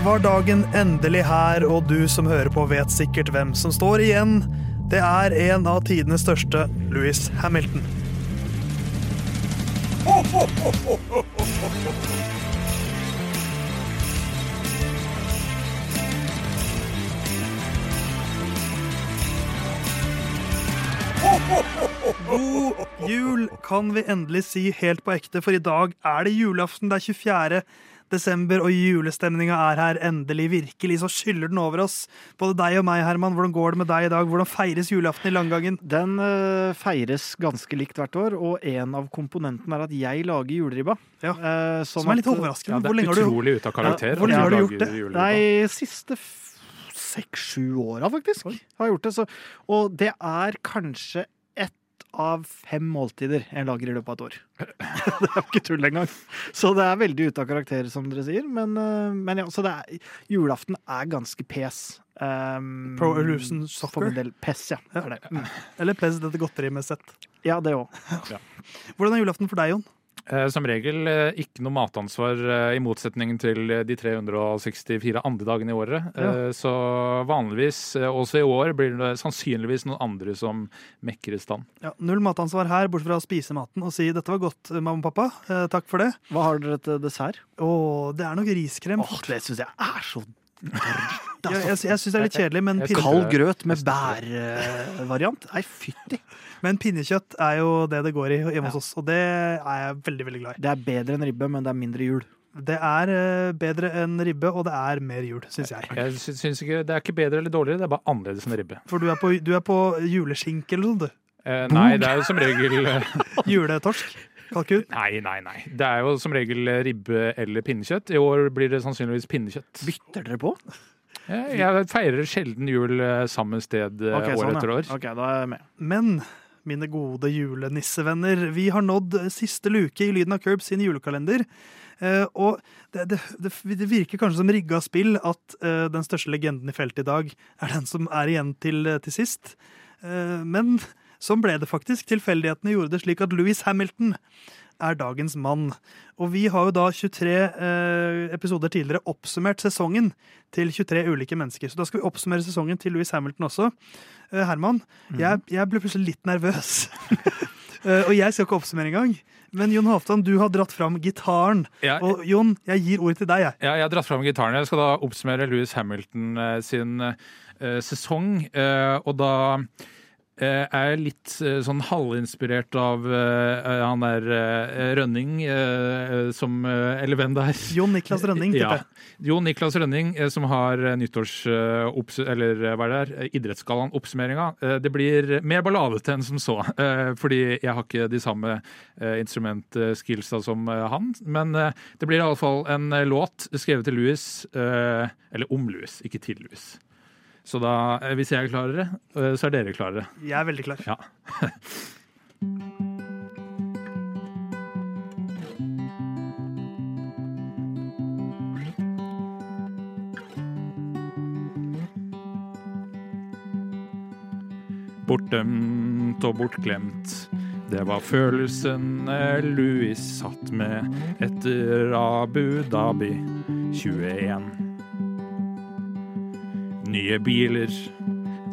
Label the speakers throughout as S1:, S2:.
S1: Var dagen endelig her, og du som hører på vet sikkert hvem som står igjen. Det er en av tidenes største, Louis Hamilton. God jul kan vi endelig si helt på ekte, for i dag er det julaften. Det er 24. desember, og julestemninga er her endelig. Virkelig så skyller den over oss. Både deg og meg, Herman. Hvordan går det med deg i dag? Hvordan feires julaften i Langgangen?
S2: Den uh, feires ganske likt hvert år, og en av komponentene er at jeg lager juleribba.
S1: Ja.
S2: Uh, sånn
S1: Som er litt overraskende.
S3: Ja, det er
S1: har du
S3: utrolig ute av karakter.
S1: hvor lenge har du gjort det?
S3: juleribba.
S2: Nei, siste seks-sju åra, faktisk. Har jeg gjort det. Så, og det er kanskje av fem måltider jeg lager i løpet av et år. det er jo ikke tull engang. Så det er veldig ute av karakter, som dere sier. Men, eh, men ja, så det er, julaften er ganske pes. Um,
S1: Pro Evolution
S2: For en del pes, ja.
S1: Ja.
S2: Er det. Mm.
S1: Eller pes dette godteriet med sett.
S2: Ja, det òg.
S1: Hvordan er julaften for deg, Jon?
S3: Eh, Som regel eh, ikke noe matansvar, eh, i motsetning til de 364 andre dagene i året. Ja. Så vanligvis, også i år, blir det sannsynligvis noen andre som mekker i stand.
S1: Ja, null matansvar her, bortsett fra å spise maten og si 'dette var godt, mamma og pappa'. Takk for det.
S2: Hva har dere til dessert?
S1: Å, det er nok riskrem.
S2: Åh, det syns jeg er så
S1: Ja, jeg jeg syns det er litt kjedelig, men, pinne,
S2: Kald grøt med bærvariant? Nei, fytti.
S1: men pinnekjøtt er jo det det går i hjemme hos oss, og det er jeg veldig veldig glad i.
S2: Det er bedre enn ribbe, men det er mindre jul.
S1: Det er eh, bedre enn ribbe, og det er mer jul, syns jeg.
S3: Jeg synes ikke, Det er ikke bedre eller dårligere, det er bare annerledes enn ribbe.
S1: For du er på, du er på juleskinke eller noe, du.
S3: Eh, nei, det er jo som regel eh,
S1: Juletorsk. Kalkun.
S3: Nei, nei, nei. Det er jo som regel ribbe eller pinnekjøtt. I år blir det sannsynligvis pinnekjøtt.
S2: Bytter dere på?
S3: Eh, Jeg feirer sjelden jul eh, samme sted
S2: okay,
S3: år
S2: sånn,
S3: etter år.
S2: Ok, da er jeg med.
S1: Men mine gode julenissevenner, vi har nådd siste luke i Lyden av Curb sin julekalender. Uh, og det, det, det, det virker kanskje som rigga spill at uh, den største legenden i feltet i dag er den som er igjen til, til sist. Uh, men sånn ble det faktisk. Tilfeldighetene gjorde det slik at Louis Hamilton er dagens mann. Og vi har jo da 23 eh, episoder tidligere oppsummert sesongen til 23 ulike mennesker. Så da skal vi oppsummere sesongen til Louis Hamilton også. Eh, Herman, jeg, jeg ble plutselig litt nervøs. Eh, og jeg skal ikke oppsummere engang. Men Jon Halvdan, du har dratt fram gitaren.
S3: Ja,
S1: Og Jon, jeg gir ordet til deg, jeg.
S3: Ja, jeg har dratt fram gitaren. Jeg skal da oppsummere Louis Hamilton eh, sin eh, sesong. eh, og da er litt eh, sånn halvinspirert av uh, han der uh, Rønning uh, som eh, Eller hvem det er.
S1: Jon Niklas Rønning,
S3: Ja.
S1: tipper jeg.
S3: Jon Niklas Rønning, eh, som har eh, nyttårs... eh, Eller eh, hva er det der? Eh, Idrettsgallaen, oppsummeringa. Eh, Det blir mer balladete enn som så. eh, Fordi jeg har ikke de samme eh, instrumentskillsa som eh, han. Men eh, det blir iallfall en eh, låt skrevet til Louis. eh, Eller om Louis, ikke til Louis. Så da, eh, hvis jeg er klarere, eh, så er dere klarere.
S1: Jeg er veldig klar.
S3: Ja. Bortdømt og bortglemt. Det var følelsene Louis satt med etter Abu Dhabi 21. Nye biler,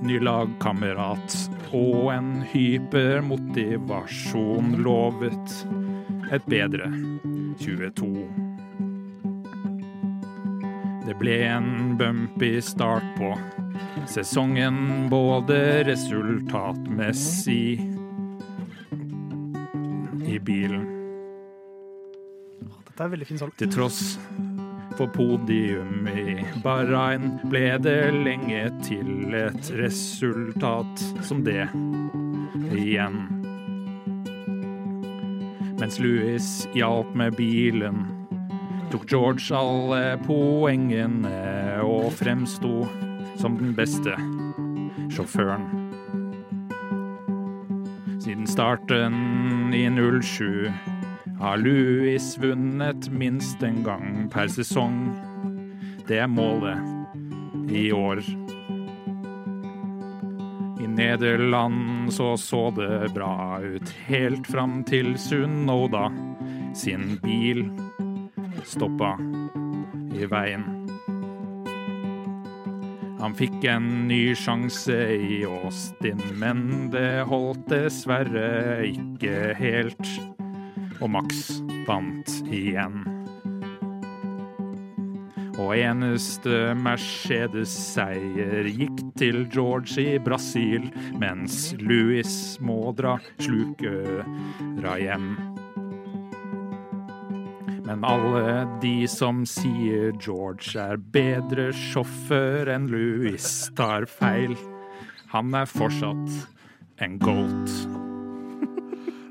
S3: ny lagkamerat og en hypermotivasjon lovet et bedre 22. Det ble en bumpy start på sesongen, både resultatmessig i bilen.
S1: Dette er veldig fin salg.
S3: Til tross for podium i Bahrain ble det lenge til et resultat som det igjen. Mens Louis hjalp med bilen, tok George alle poengene og fremsto som den beste sjåføren. Siden starten i 07 har Louis vunnet minst en gang per sesong. Det er målet i år. I Nederland så så det bra ut helt fram til Sunoda sin bil stoppa i veien. Han fikk en ny sjanse i Austin, men det holdt dessverre ikke helt. Og Max vant igjen. Og eneste Mercedes-seier gikk til George i Brasil, mens Louis må dra slukøra hjem. Men alle de som sier George er bedre sjåfør enn Louis, tar feil. Han er fortsatt en Golt.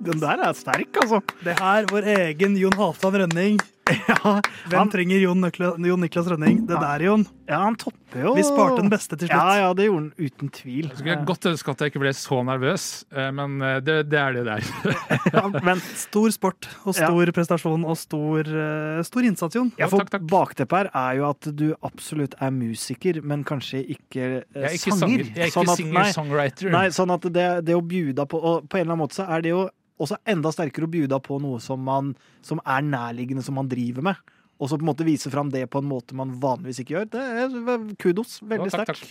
S2: Den der er sterk, altså.
S1: Det her, vår egen Jon Halvdan Rønning.
S2: Ja,
S1: Hvem trenger Jon, Nikla, Jon Niklas Rønning? Det der, Jon.
S2: ja, han topper jo
S1: Vi sparte den beste til slutt.
S2: Ja, ja, det gjorde han uten tvil.
S3: Jeg skulle godt ønske at jeg ikke ble så nervøs, eh, men eh, det, det er det der.
S2: Ja, men
S1: Stor sport og stor prestasjon og stor, eh, stor innsats, Jon.
S2: ja,
S3: Ja,
S2: for bakteppet her er jo at du absolutt er musiker, men kanskje ikke eh,
S3: Jeg er ikke
S2: sanger.
S3: sanger. Jeg er ikke
S2: sånn
S3: singer-songwriter.
S2: Nei, sånn at det, det å bjuda på Og på en eller annen måte så er det jo også enda sterkere å bjuda på noe som, man, som er nærliggende, som man driver med. Og så på en måte vise fram det på en måte man vanligvis ikke gjør. Det er kudos. Veldig
S3: Jo,
S2: sterkt.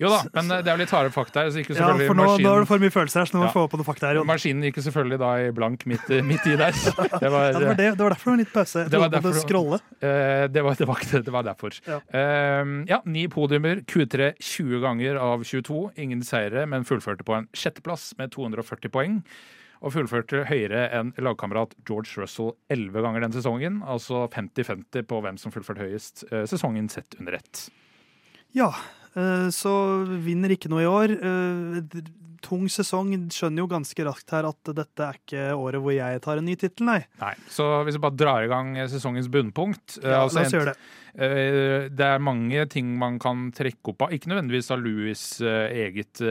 S3: Jo da, men eh, det er jo litt harde fakta her. Så ikke selvfølgelig
S1: Ja, for nå, nå er det for mye følelser her, så nå må vi
S3: Ja.
S1: få på noe fakta her, Jo.
S3: maskinen gikk selvfølgelig da i blank midt, i- midt i der. Det var,
S1: Ja, det, var det, det var derfor det var litt pause.
S3: Det var derfor-
S1: scrolle.
S3: Uh, det, var, det, var, det det var derfor.
S1: Ja.
S3: Uh, ja, Ni podiumer. Q3 20 ganger av 22. Ingen seire, men fullførte på en sjetteplass med 240 poeng. Og fullførte høyere enn lagkamerat George Russell 11 ganger den sesongen. Altså 50-50 på hvem som fullførte høyest eh, sesongen sett under ett.
S1: Ja, eh, så vinner ikke noe i år. Tung sesong. Skjønner jo ganske raskt her at dette er ikke året hvor jeg tar en ny tittel, nei.
S3: Nei, Så hvis vi bare drar i gang sesongens bunnpunkt eh,
S1: Ja,
S3: altså
S1: la oss gjøre det.
S3: Eh, Det er mange ting man kan trekke opp av. Ikke nødvendigvis av Louis' eh, eget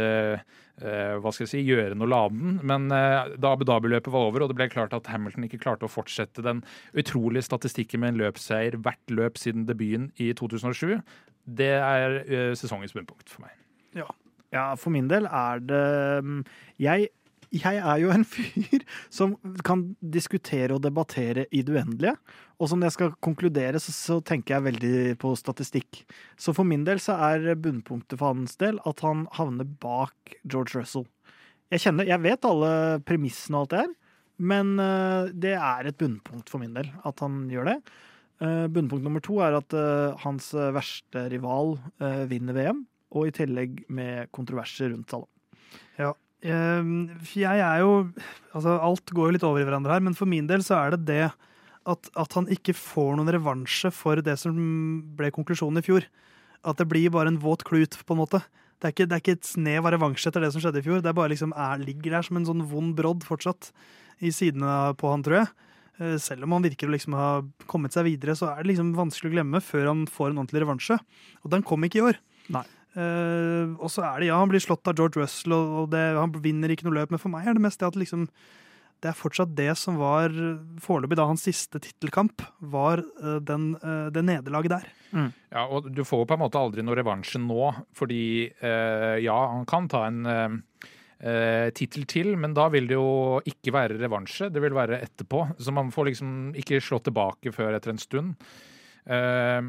S3: hva skal jeg si, gjøre noe laden, men da Abu Dhabi-løpet var over og det ble klart at Hamilton ikke klarte å fortsette den utrolige statistikken med en løpsseier hvert løp siden debuten i 2007, det er sesongens bunnpunkt for meg.
S2: Ja, for min del er det mm, Jeg, jeg er jo en fyr som kan diskutere og debattere i det uendelige. Og som jeg skal konkludere, så, så tenker jeg veldig på statistikk. Så for min del så er bunnpunktet for hans del at han havner bak George Russell. Jeg kjenner, jeg vet alle premissene og alt det her, men eh, det er et bunnpunkt for min del at han gjør det. Eh, bunnpunkt nummer to er at eh, hans verste rival vinner VM, og i tillegg med kontroverser rundt alle.
S1: Ja. jeg er jo Altså, alt går jo litt over i hverandre her, men for min del så er det det at, at han ikke får noen revansje for det som ble konklusjonen i fjor. At det blir bare en våt klut, på en måte. Det er ikke, det er ikke et snev av revansje etter det som skjedde i fjor. Det er bare liksom er, ligger der som en sånn vond brodd fortsatt i sidene på han, tror jeg. Eh, Selv om han virker å liksom ha kommet seg videre, så er det liksom vanskelig å glemme før han får en ordentlig revansje. Og den kom ikke i år.
S2: Nei.
S1: Eh, og så er det, ja, han blir slått av George Russell, og, det, han vinner ikke noe løp, men for meg er det mest det at liksom det er fortsatt det som var foreløpig da hans siste tittelkamp, var eh, den, eh, det nederlaget der.
S3: Ja, og du får jo på en måte aldri noe revansje nå, fordi eh, ja, han kan ta en eh, eh, tittel til, men da vil det jo ikke være revansje, det vil være etterpå. Så man får liksom ikke slå tilbake før etter en stund. Eh,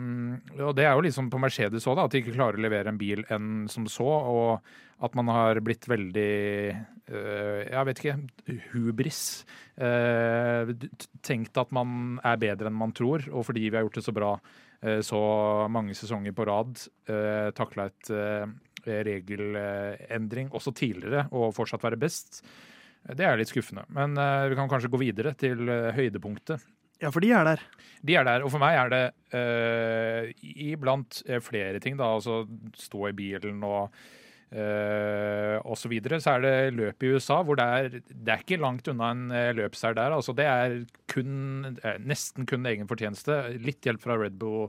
S3: og det er jo liksom på Mercedes òg, at de ikke klarer å levere en bil enn som så, og at man har blitt veldig uh, Jeg vet ikke hubris. Uh, tenkt at man er bedre enn man tror, og fordi vi har gjort det så bra uh, så mange sesonger på rad, uh, takla et regelendring også tidligere og fortsatt være best. Det er litt skuffende. Men vi kan kanskje gå videre til høydepunktet.
S1: Ja, for de er der.
S3: De er der, og for meg er det uh, iblant eh, flere ting, da. Altså stå i bilen og uh, og så videre. Så er det løp i USA, hvor det er, det er ikke langt unna en uh, der. Altså det er kun, nesten kun egen fortjeneste. Litt hjelp fra Red Bull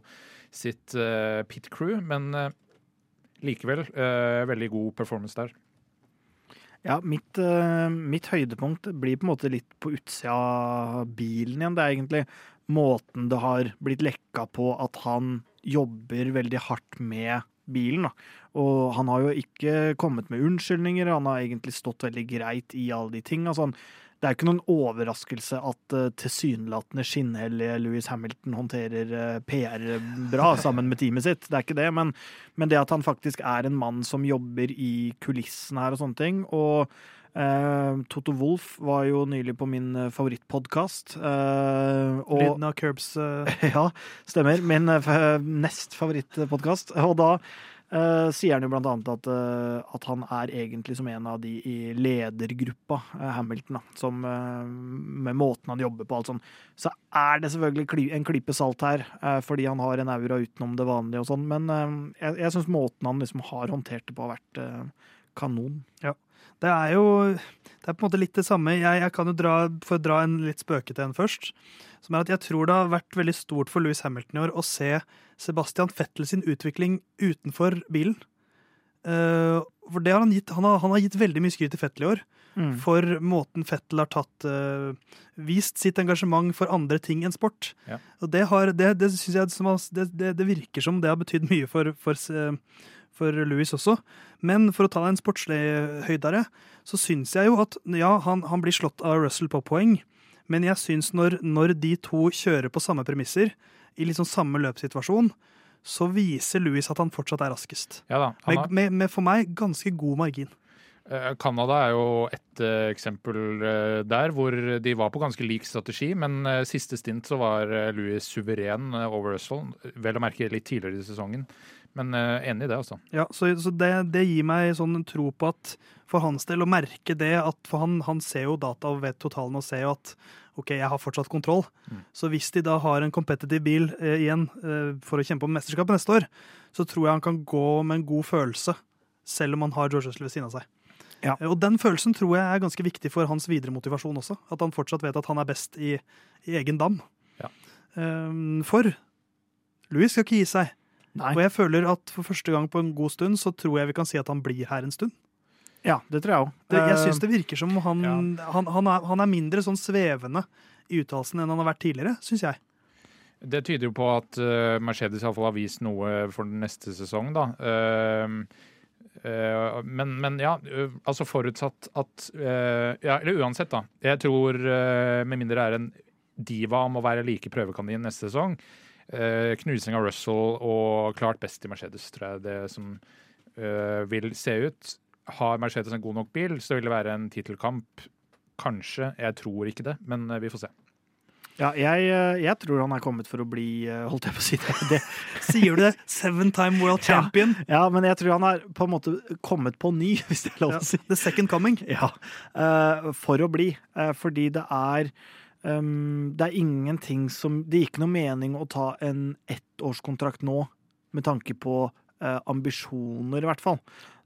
S3: sitt uh, pit crew, men uh, likevel veldig god performance der.
S2: Ja, mitt, eh, mitt høydepunkt blir på en måte litt på utsida av bilen igjen. Det er egentlig måten det har blitt lekka på at han jobber veldig hardt med bilen. Da. Og han har jo ikke kommet med unnskyldninger, han har egentlig stått veldig greit i alle de tinga. Sånn. Det er ikke noen overraskelse at uh, tilsynelatende skinnhellige Louis Hamilton håndterer uh, PR bra sammen med teamet sitt. Det er ikke det, men, men, det at han faktisk er en mann som jobber i kulissene her og sånne ting. Og uh, Toto Wolff var jo nylig på min favorittpodkast.
S1: Lyden av Curbs.
S2: ja, stemmer. Min nest favorittpodkast. Og da Uh, sier han jo blant annet at, uh, at, han er egentlig som en av de i ledergruppa, uh, Hamilton, da, som med måten han jobber på alt sånn. Så er det selvfølgelig kli en klype salt her, fordi han har en aura utenom det vanlige og sånn, men jeg, jeg syns måten han liksom har håndtert det på, har vært kanon.
S1: Ja. Det er jo det er på en måte litt det samme. Jeg, jeg kan jo dra, for dra en litt spøkete en først. Som er at jeg tror det har vært veldig stort for Louis Hamilton i år å se Sebastian Fettel sin utvikling utenfor bilen. Uh, for det har han gitt han har, han har gitt veldig mye skryt til Fettel i år. Mm. For måten Fettel har tatt uh, Vist sitt engasjement for andre ting enn sport. Ja. Og det, har, det, det, jeg, det, det, virker som det har betydd mye for, for, for Louis også. Men for å ta en sportslig høydere, så syns jeg jo at ja, han, han, blir slått av Russell på poeng, men jeg syns når, når de to kjører på samme premisser, i liksom samme løpssituasjon, så viser Louis at han fortsatt er raskest.
S3: Ja da,
S1: har... med, med, med, for meg ganske god margin.
S3: Eh, Canada er jo et uh, eksempel uh, der hvor de var på ganske lik strategi, men siste stint så var Louis suveren over Russell. Vel å merke litt tidligere i sesongen. Men enig i det, altså.
S1: Ja, Så, så det, det, gir meg sånn tro på at for hans del å merke det at For han, han ser jo data og vet totalen og ser jo at OK, jeg har fortsatt kontroll. Mm. Så hvis de da har en competitive bil eh, igjen eh, for å kjempe om mesterskapet neste år, så tror jeg han kan gå med en god følelse, selv om han har George Russell ved siden av seg. Ja. Eh, og den følelsen tror jeg er ganske viktig for hans videre motivasjon også. At han fortsatt vet at han er best i, i egen dam. Ja. Um, for Louis skal ikke gi seg. Nei. Og jeg føler at for første gang på en god stund så tror jeg vi kan si at han blir her en stund.
S2: Ja, det tror jeg òg.
S1: Jeg syns det virker som han, ja. han, han, er, han, er, mindre sånn svevende i uttalelsen enn han har vært tidligere, syns jeg.
S3: Det tyder jo på at uh, Mercedes iallfall har vist noe for den neste sesong, da. Uh, uh, men, men, ja, altså forutsatt at Ja, eller uansett, da. Jeg tror, med mindre det er en diva om å være like prøvekanin neste sesong, knusing av Russell og klart best i Mercedes, tror jeg det som vil se ut har Mercedes en god nok bil, så vil det være en tittelkamp. Kanskje. Jeg tror ikke det, men eh, vi får se.
S2: Ja, jeg, eh, jeg, tror han er kommet for å bli eh, Holdt jeg på å si det? det.
S1: Sier du det? Seven time world champion?
S2: Ja, ja, men jeg tror han er på en måte kommet på ny, hvis det er lov å si.
S1: The second coming?
S2: Ja. For å bli. Fordi det er um, Det er ingenting som Det gir ikke noe mening å ta en ettårskontrakt nå, med tanke på ambisjoner, i hvert fall.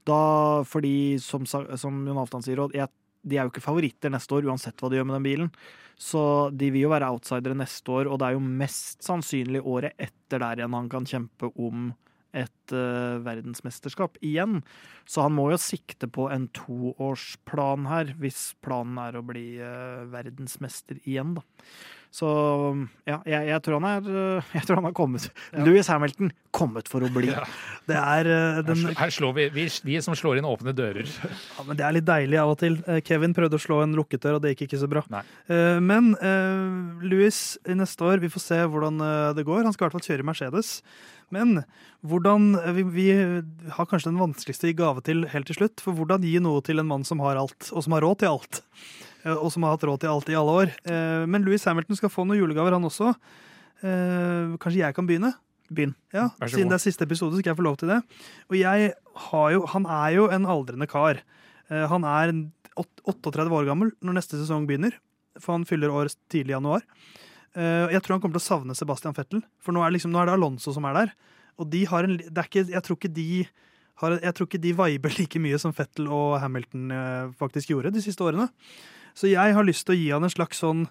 S2: Da, fordi, som, som Jon Halvdan sier, jeg, de er jo ikke favoritter neste år, uansett hva de gjør med den bilen. Så de vil jo være outsidere neste år, og det er jo mest sannsynlig året etter der igjen han kan kjempe om et uh, verdensmesterskap igjen. Så han må jo sikte på en toårsplan her, hvis planen er å bli uh, verdensmester igjen, da. Så ja, jeg, jeg, tror han er eh, Jeg tror han har kommet. Ja. Louis Hamilton kommet for å bli. Ja.
S1: Det er uh,
S3: den... Her slår vi, vi, vi som slår inn åpne dører.
S1: Ja, men Det er litt deilig av og til. Kevin prøvde å slå en lukket dør, og det gikk ikke så bra. Nei. men uh, Louis neste år, vi får se hvordan det går. Han skal i hvert fall kjøre Mercedes. Men hvordan, vi, vi, har kanskje den vanskeligste i gave til helt til slutt. For hvordan gi noe til en mann som har alt, og som har råd til alt? Eh, og som har hatt råd til alt i alle år. Eh, men Louis Hamilton skal få noen julegaver, han også. Eh, kanskje jeg kan begynne?
S2: Begynn.
S1: Ja, Siden det er siste episode, skal jeg få lov til det. Og jeg har jo, Han er jo en aldrende kar. Han er 38 år gammel når neste sesong begynner, for han fyller år tidlig i januar. Jeg tror han kommer til å savne Sebastian Fettel, for nå er, liksom, nå er det Alonso som er der. Og de har en, det ikke, jeg tror ikke de har, jeg tror ikke de viber like mye som Fettel og Hamilton faktisk gjorde de siste årene. Så jeg har lyst til å gi han en slags sånn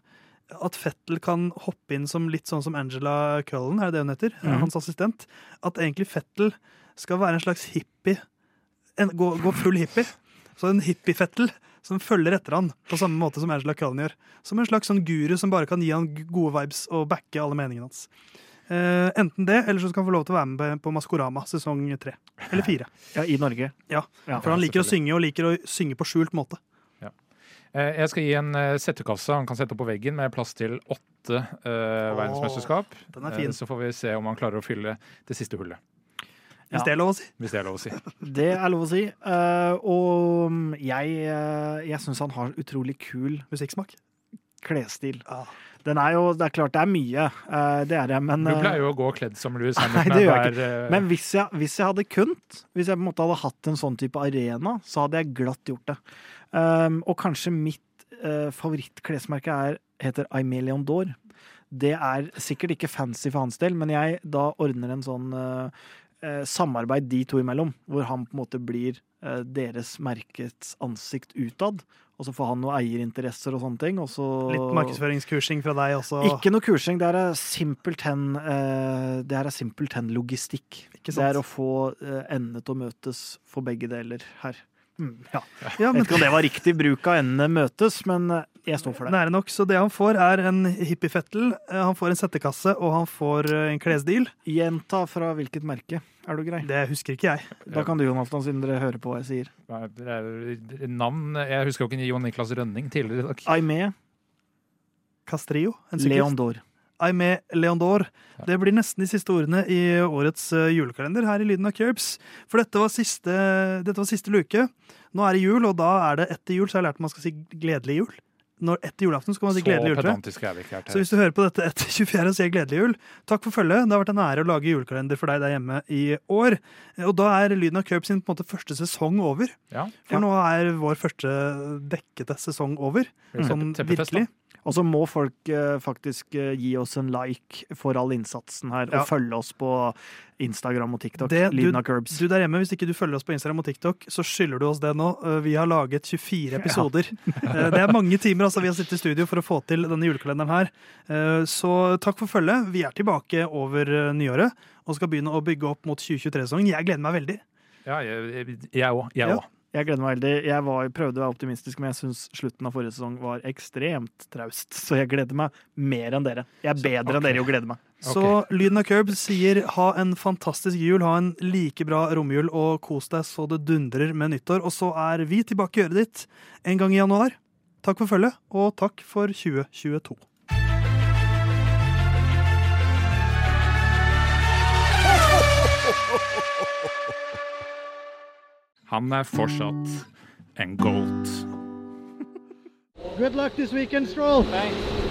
S1: at Fettel kan hoppe inn som litt sånn som Angela Cullen, er det det hun heter? Mm. Hans assistent. At egentlig Fettel skal være en slags hippie. En, gå, gå, full hippie. Så en hippie-Fettel som følger etter han på samme måte som Angela Cullen gjør. Som en slags sånn guru som bare kan gi han gode vibes og backe alle meningene hans. Uh, enten det, eller så skal han få lov til å være med på Maskorama sesong tre. Eller fire.
S2: Ja, I Norge.
S1: Ja, For han liker å synge, og liker å synge på skjult måte.
S3: Eh, Jeg skal gi en eh, settekasse han kan sette opp på veggen med plass til åtte uh, verdensmesterskap.
S1: Den er fin.
S3: Så får vi se om han klarer å fylle det siste hullet.
S1: Hvis det er lov å si.
S3: Hvis det er lov å si.
S2: Det er lov å si. Uh, og jeg, uh, jeg syns han har utrolig kul
S1: Musikksmak.
S2: klesstil.
S1: Ah.
S2: Den er jo, Det er klart det er mye, eh, det er det, men
S3: Du pleier jo å gå kledd som Louis
S2: Nei, det gjør jeg
S3: eh,
S2: Men hvis jeg, hvis jeg hadde kunnet, hvis jeg på en måte hadde hatt en sånn type arena, så hadde jeg glatt gjort det. Um, og kanskje mitt uh, favorittklesmerke er, heter Aimelion d'Or. Det er sikkert ikke fancy for hans del, men jeg da ordner en sånn uh, samarbeid de to imellom, hvor han på en måte blir deres merkets ansikt utad. Og så får han noen eierinteresser og sånne ting. Og så
S1: Litt markedsføringskursing fra deg også.
S2: ikke noe kursing. Det her er simpelthen, eh, er simpelthen logistikk. Det er å få endene til å møtes for begge deler her. Mm, ja.
S1: Ja,
S2: Jeg
S1: men
S2: vet ikke om det var riktig bruk av endene møtes, men eh, jeg står for det.
S1: Nære nok. Så det han får, er en hippiefettel, eh, han får en settekasse, og han får eh, en klesdeal.
S2: Gjenta fra hvilket merke, er du grei?
S1: Det husker ikke jeg.
S2: Da kan du, Jon Halvdan, siden dere hører på hva jeg sier.
S3: det er navn Jeg husker jo ikke Jon Niklas Rønning tidligere i dag.
S2: Aimé
S1: Castrillo. En sykkel.
S2: Leon d'Or.
S1: Aimé Leondor. Det blir nesten de siste ordene i årets eh, julekalender her i Lyden av Curbs. For dette var, siste, dette var siste luke. Nå er det jul, og da er det etter jul, så har jeg lært at man skal si gledelig jul. Når Etter julaften skal man si
S3: Så
S1: gledelig jul. Så hvis du hører på dette etter 24. og sier gledelig jul, takk for følget. Det har vært en ære å lage julekalender for deg der hjemme i år. Og da er Lyden av Curbs sin på en måte første sesong over.
S3: Ja.
S1: For nå er vår første dekkete sesong over.
S3: Mm.
S1: Sånn virkelig.
S2: Og så må folk eh, faktisk eh, gi oss en like for all innsatsen her,
S1: Ja.
S2: og følge oss på Instagram og TikTok.
S1: Det- du-
S2: Lyden av Curbs.
S1: Du der hjemme, Hvis ikke du følger oss på Instagram og TikTok, så skylder du oss det nå. Uh, Vi har laget 24 episoder. Uh, Det er mange timer altså, vi har sittet i studio for å få til denne julekalenderen her. Uh, Så takk for følget. Vi er tilbake over uh, nyåret og skal begynne å bygge opp mot 2023-sesongen. Jeg gleder meg veldig.
S3: Ja, jeg òg. Jeg
S1: Ja.
S3: òg.
S2: Jeg gleder meg veldig. Jeg var, prøvde å være optimistisk, men jeg syns slutten av forrige sesong var ekstremt traust. Så jeg gleder meg mer enn dere. Jeg er bedre enn dere i å glede meg.
S1: Så Lyden av Curb sier ha en fantastisk jul, ha en like bra romjul og kos deg så det dundrer med nyttår. Og så er vi tilbake i øret ditt en gang i januar. Takk for følget, og takk for 2022.
S3: Han er fortsatt en goat.
S2: Good luck this weekend, Stroll.
S4: Thanks.